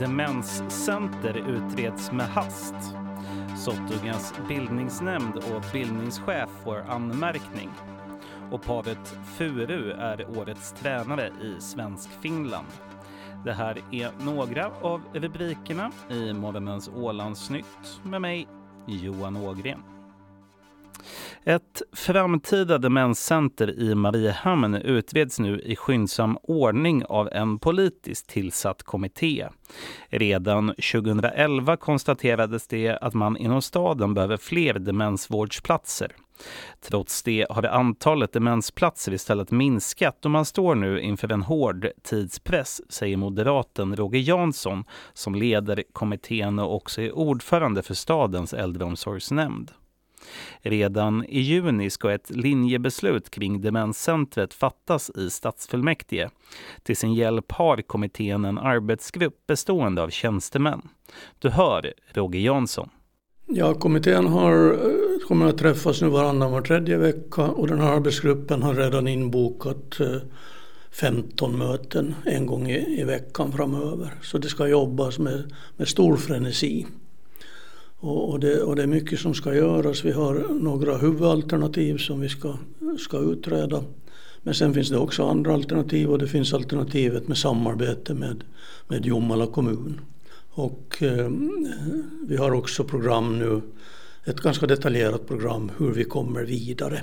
Demenscenter utreds med hast. Sottungas bildningsnämnd och bildningschef får anmärkning. Och paret Furu är årets tränare i Svensk Finland. Det här är några av rubrikerna i morgonens Ålandsnytt med mig, Johan Ågren. Ett framtida demenscenter i Mariehamn utreds nu i skyndsam ordning av en politiskt tillsatt kommitté. Redan 2011 konstaterades det att man inom staden behöver fler demensvårdsplatser. Trots det har antalet demensplatser istället minskat och man står nu inför en hård tidspress, säger moderaten Roger Jansson som leder kommittén och också är ordförande för stadens äldreomsorgsnämnd. Redan i juni ska ett linjebeslut kring demenscentret fattas i stadsfullmäktige. Till sin hjälp har kommittén en arbetsgrupp bestående av tjänstemän. Du hör Roger Jansson. Ja, kommittén har, eh, kommer att träffas nu varannan var tredje vecka och den här arbetsgruppen har redan inbokat eh, 15 möten en gång i, i veckan framöver. Så det ska jobbas med, med stor frenesi. Och, och, det, och det är mycket som ska göras. Vi har några huvudalternativ som vi ska, ska utreda. Men sen finns det också andra alternativ och det finns alternativet med samarbete med, med Jomala kommun. Och eh, vi har också program nu, ett ganska detaljerat program hur vi kommer vidare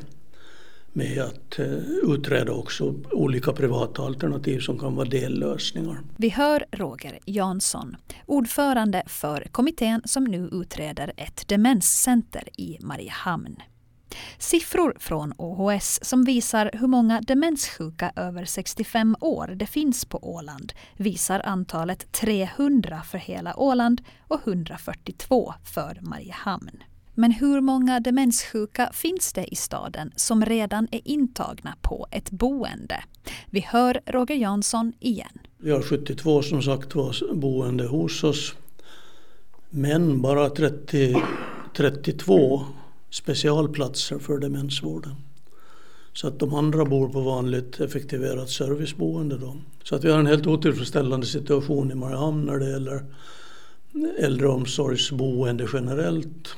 med att eh, utreda också olika privata alternativ som kan vara dellösningar. Vi hör Roger Jansson, ordförande för kommittén som nu utreder ett demenscenter i Mariehamn. Siffror från OHS som visar hur många demenssjuka över 65 år det finns på Åland visar antalet 300 för hela Åland och 142 för Mariehamn. Men hur många demenssjuka finns det i staden som redan är intagna på ett boende? Vi hör Roger Jansson igen. Vi har 72 som sagt var boende hos oss. Men bara 30, 32 specialplatser för demensvården. Så att de andra bor på vanligt effektiverat serviceboende då. Så att vi har en helt otillfredsställande situation i Mariehamn när det gäller äldreomsorgsboende generellt.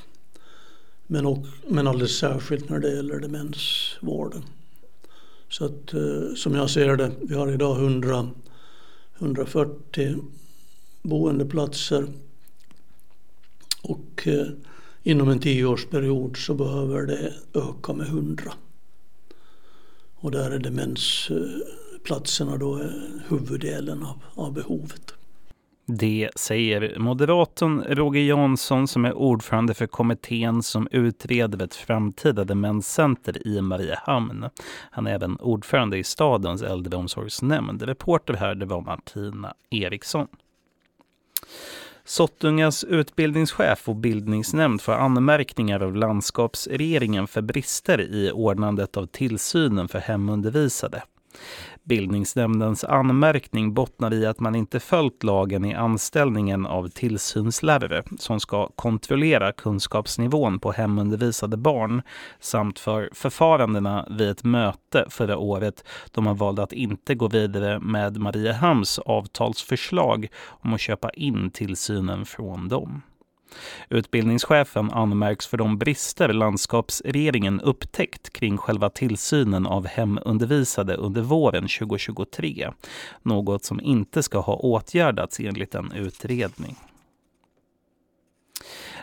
Men, och, men alldeles särskilt när det gäller demensvården. Så att eh, som jag ser det, vi har idag 100, 140 boendeplatser. Och eh, inom en tioårsperiod så behöver det öka med 100. Och där är demensplatserna eh, då huvuddelen av, av behovet. Det säger moderaten Roger Jansson som är ordförande för kommittén som utreder ett framtida demenscenter i Mariehamn. Han är även ordförande i stadens äldreomsorgsnämnd. Reporter här det var Martina Eriksson. Sottungas utbildningschef och bildningsnämnd får anmärkningar av landskapsregeringen för brister i ordnandet av tillsynen för hemundervisade. Bildningsnämndens anmärkning bottnar i att man inte följt lagen i anställningen av tillsynslärare som ska kontrollera kunskapsnivån på hemundervisade barn samt för förfarandena vid ett möte förra året då man valde att inte gå vidare med Mariehamns avtalsförslag om att köpa in tillsynen från dem. Utbildningschefen anmärks för de brister landskapsregeringen upptäckt kring själva tillsynen av hemundervisade under våren 2023. Något som inte ska ha åtgärdats enligt en utredning.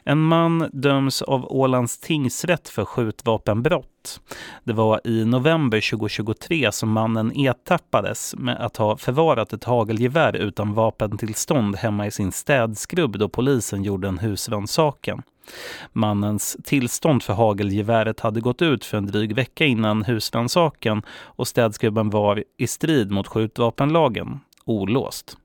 En man döms av Ålands tingsrätt för skjutvapenbrott. Det var i november 2023 som mannen ertappades med att ha förvarat ett hagelgevär utan vapentillstånd hemma i sin städskrubb då polisen gjorde en husrannsakan. Mannens tillstånd för hagelgeväret hade gått ut för en dryg vecka innan husrannsakan och städskrubben var i strid mot skjutvapenlagen, olåst.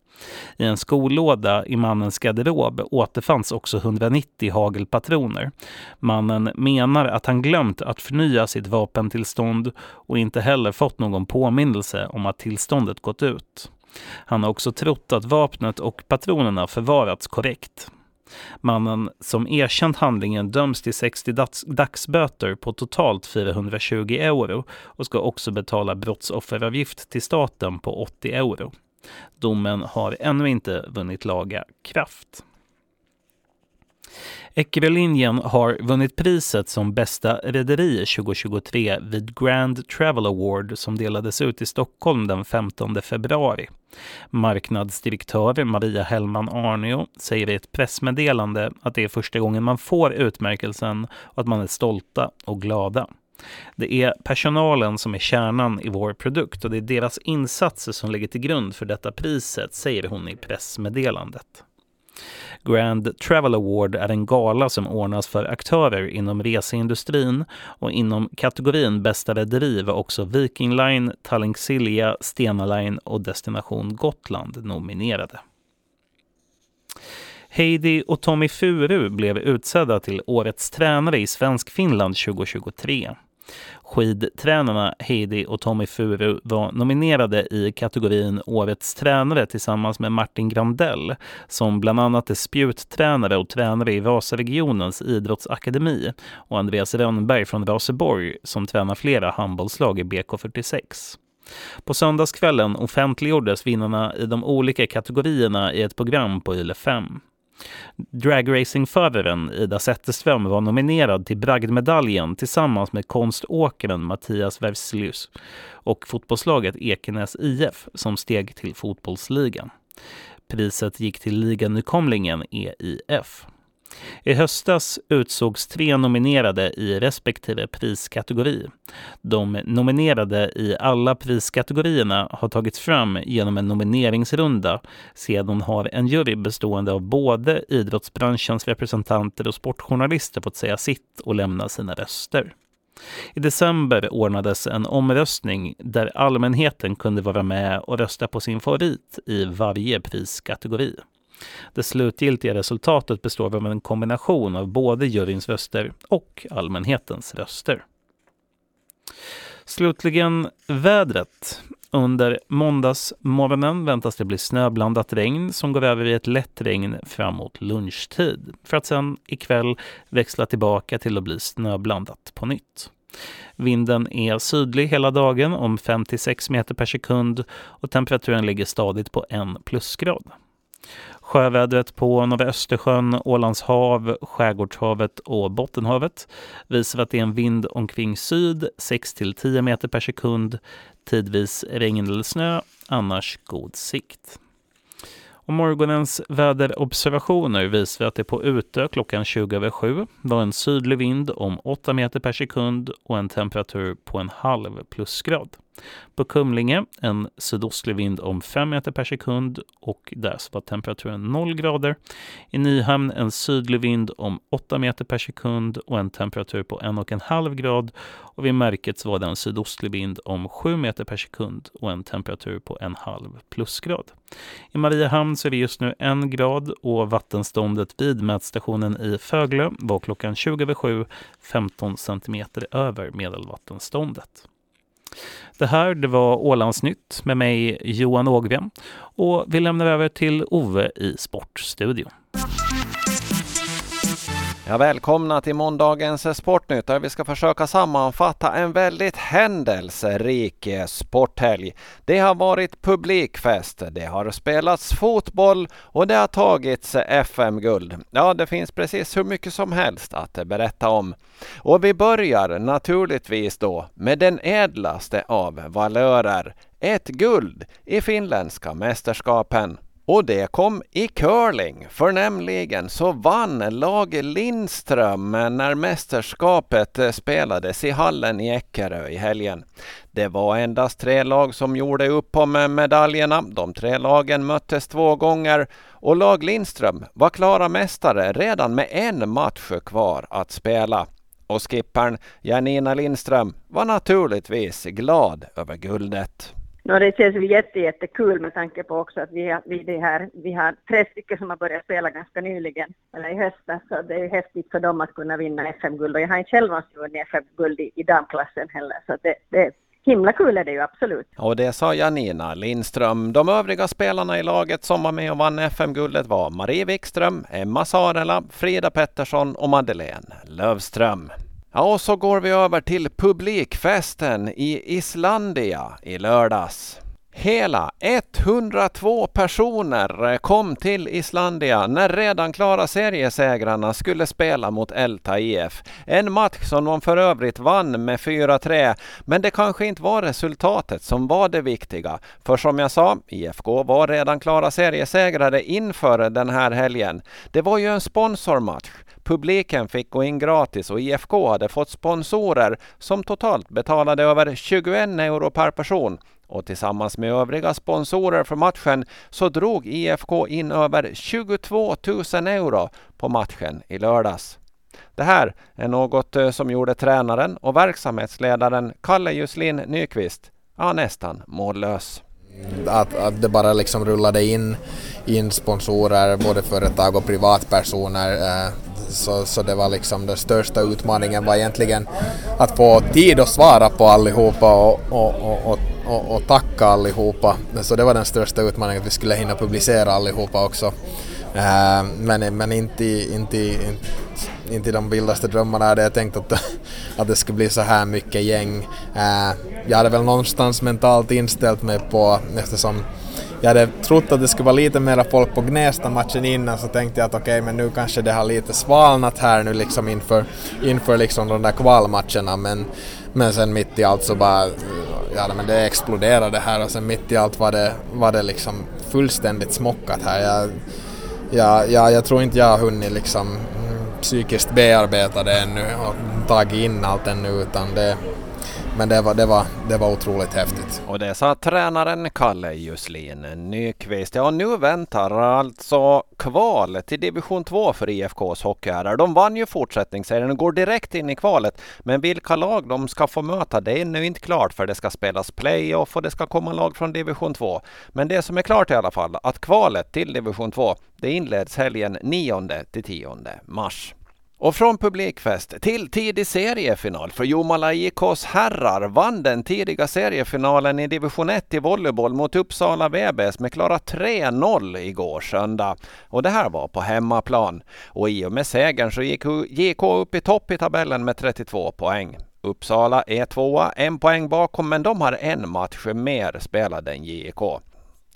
I en skolåda i mannens garderob återfanns också 190 hagelpatroner. Mannen menar att han glömt att förnya sitt vapentillstånd och inte heller fått någon påminnelse om att tillståndet gått ut. Han har också trott att vapnet och patronerna förvarats korrekt. Mannen som erkänt handlingen döms till 60 dagsböter på totalt 420 euro och ska också betala brottsofferavgift till staten på 80 euro. Domen har ännu inte vunnit laga kraft. Eckerölinjen har vunnit priset som bästa rederi 2023 vid Grand Travel Award som delades ut i Stockholm den 15 februari. Marknadsdirektör Maria Hellman Arneo säger i ett pressmeddelande att det är första gången man får utmärkelsen och att man är stolta och glada. Det är personalen som är kärnan i vår produkt och det är deras insatser som ligger till grund för detta priset, säger hon i pressmeddelandet. Grand Travel Award är en gala som ordnas för aktörer inom reseindustrin och inom kategorin bästa rederi var också Viking Line, Tallink Silja, Stena Line och Destination Gotland nominerade. Heidi och Tommy Furu blev utsedda till Årets tränare i Svensk-Finland 2023. Skidtränarna Heidi och Tommy Furu var nominerade i kategorin Årets tränare tillsammans med Martin Grandell som bland annat är spjuttränare och tränare i Vasaregionens idrottsakademi och Andreas Rönnberg från Raseborg som tränar flera handbollslag i BK46. På söndagskvällen offentliggjordes vinnarna i de olika kategorierna i ett program på Yle 5. Dragracingföraren Ida Zetterström var nominerad till bragdmedaljen tillsammans med konståkaren Mattias Verslius och fotbollslaget Ekenäs IF som steg till fotbollsligan. Priset gick till liganykomlingen EIF. I höstas utsågs tre nominerade i respektive priskategori. De nominerade i alla priskategorierna har tagits fram genom en nomineringsrunda. Sedan har en jury bestående av både idrottsbranschens representanter och sportjournalister fått säga sitt och lämna sina röster. I december ordnades en omröstning där allmänheten kunde vara med och rösta på sin favorit i varje priskategori. Det slutgiltiga resultatet består av en kombination av både juryns röster och allmänhetens röster. Slutligen vädret. Under måndagsmorgonen väntas det bli snöblandat regn som går över i ett lätt regn framåt lunchtid för att sen ikväll växla tillbaka till att bli snöblandat på nytt. Vinden är sydlig hela dagen om 5 6 meter per sekund och temperaturen ligger stadigt på en plusgrad. Sjövädret på norra Östersjön, Ålands hav, Skärgårdshavet och Bottenhavet visar att det är en vind omkring syd 6 till 10 meter per sekund, tidvis regn eller snö, annars god sikt. Och morgonens väderobservationer visar att det på Utö klockan 20 över 7 var en sydlig vind om 8 meter per sekund och en temperatur på en halv plusgrad. På Kumlinge en sydostlig vind om 5 meter per sekund och där var temperaturen 0 grader. I Nyhamn en sydlig vind om 8 meter per sekund och en temperatur på 1,5 grad. Och vid Märkets var det en sydostlig vind om 7 meter per sekund och en temperatur på en halv plusgrad. I Mariehamn så är det just nu en grad och vattenståndet vid mätstationen i Föglö var klockan 20 över 7 15 centimeter över medelvattenståndet. Det här det var Ålandsnytt med mig Johan Ågren och vi lämnar över till Ove i Sportstudion. Ja, välkomna till måndagens Sportnytt där vi ska försöka sammanfatta en väldigt händelserik sporthelg. Det har varit publikfest, det har spelats fotboll och det har tagits FM-guld. Ja, det finns precis hur mycket som helst att berätta om. Och vi börjar naturligtvis då med den ädlaste av valörer, ett guld i finländska mästerskapen. Och det kom i curling, för nämligen så vann lag Lindström när mästerskapet eh, spelades i hallen i Eckerö i helgen. Det var endast tre lag som gjorde upp om eh, medaljerna. De tre lagen möttes två gånger och lag Lindström var klara mästare redan med en match kvar att spela. Och skippern Janina Lindström var naturligtvis glad över guldet. No, det känns ju jätte, jättekul med tanke på också att vi, har, vi, det här, vi har tre stycken som har börjat spela ganska nyligen, eller i höstas, så det är ju häftigt för dem att kunna vinna FM-guld. Och jag har inte själv vunnit FM-guld i, i damklassen heller, så det, det himla kul är det ju absolut. Och det sa Janina Lindström. De övriga spelarna i laget som var med och vann FM-guldet var Marie Wikström, Emma Sarela, Frida Pettersson och Madeleine Lövström. Ja, och så går vi över till publikfesten i Islandia i lördags. Hela 102 personer kom till Islandia när redan klara seriesegrarna skulle spela mot Elta IF. En match som de för övrigt vann med 4-3. Men det kanske inte var resultatet som var det viktiga. För som jag sa, IFK var redan klara seriesegrare inför den här helgen. Det var ju en sponsormatch. Publiken fick gå in gratis och IFK hade fått sponsorer som totalt betalade över 21 euro per person och tillsammans med övriga sponsorer för matchen så drog IFK in över 22 000 euro på matchen i lördags. Det här är något eh, som gjorde tränaren och verksamhetsledaren Kalle Juslin Nyqvist ja, nästan mållös. Att, att det bara liksom rullade in, in sponsorer, både företag och privatpersoner. Eh, så, så det var liksom den största utmaningen var egentligen att få tid att svara på allihopa och, och, och, och, och tacka allihopa. Så det var den största utmaningen, att vi skulle hinna publicera allihopa också. Uh, men, men inte, inte, inte, inte i de vildaste drömmarna hade jag tänkt att, att det skulle bli så här mycket gäng. Eh, jag hade väl någonstans mentalt inställt mig på, eftersom jag hade trott att det skulle vara lite mera folk på Gnesta-matchen innan så tänkte jag att okej okay, men nu kanske det har lite svalnat här nu liksom inför, inför liksom de där kvalmatcherna men, men sen mitt i allt så bara ja men det exploderade här och sen mitt i allt var det, var det liksom fullständigt smockat här. Jag, ja, ja, jag tror inte jag har hunnit liksom psykiskt bearbeta det ännu och tagit in allt ännu utan det, men det var, det, var, det var otroligt häftigt. Och det sa tränaren Kalle Juslin Nyqvist. Ja, nu väntar alltså kval till division 2 för IFKs hockeyherrar. De vann ju fortsättningsserien och går direkt in i kvalet. Men vilka lag de ska få möta det är ännu inte klart för det ska spelas playoff och det ska komma lag från division 2. Men det som är klart i alla fall att kvalet till division 2 det inleds helgen 9 till 10 mars. Och från publikfest till tidig seriefinal för Jomala IKs herrar vann den tidiga seriefinalen i division 1 i volleyboll mot Uppsala VBS med klara 3-0 igår söndag. Och det här var på hemmaplan. Och i och med segern så gick JK upp i topp i tabellen med 32 poäng. Uppsala är tvåa, en poäng bakom, men de har en match mer spelad än JK.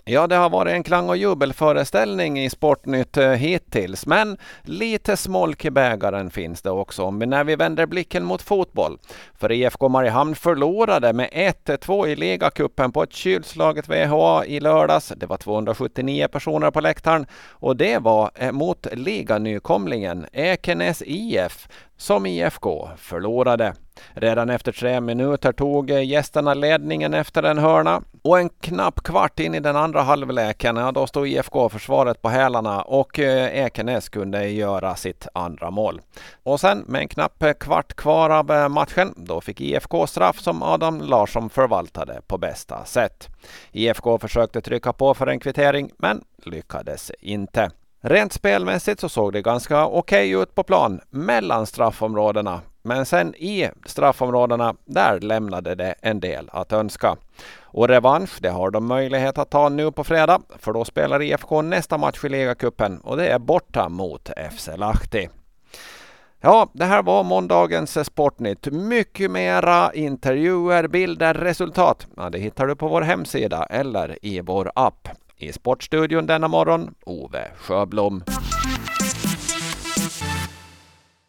Ja, det har varit en klang och jubelföreställning i Sportnytt eh, hittills, men lite smolk i bägaren finns det också när vi vänder blicken mot fotboll. För IFK Mariehamn förlorade med 1-2 i ligacupen på ett kylslaget VHA i lördags. Det var 279 personer på läktaren och det var eh, mot liganykomlingen Ekenäs IF som IFK förlorade. Redan efter tre minuter tog gästerna ledningen efter en hörna och en knapp kvart in i den andra halvleken, ja, då stod IFK-försvaret på hälarna och eh, Ekenäs kunde göra sitt andra mål. Och sen med en knapp kvart kvar av eh, matchen, då fick IFK straff som Adam Larsson förvaltade på bästa sätt. IFK försökte trycka på för en kvittering, men lyckades inte. Rent spelmässigt så såg det ganska okej okay ut på plan mellan straffområdena. Men sen i straffområdena, där lämnade det en del att önska. Och revansch, det har de möjlighet att ta nu på fredag. För då spelar IFK nästa match i ligacupen och det är borta mot FC Lahti. Ja, det här var måndagens Sportnytt. Mycket mera intervjuer, bilder, resultat. Ja, det hittar du på vår hemsida eller i vår app. I Sportstudion denna morgon, Ove Sjöblom.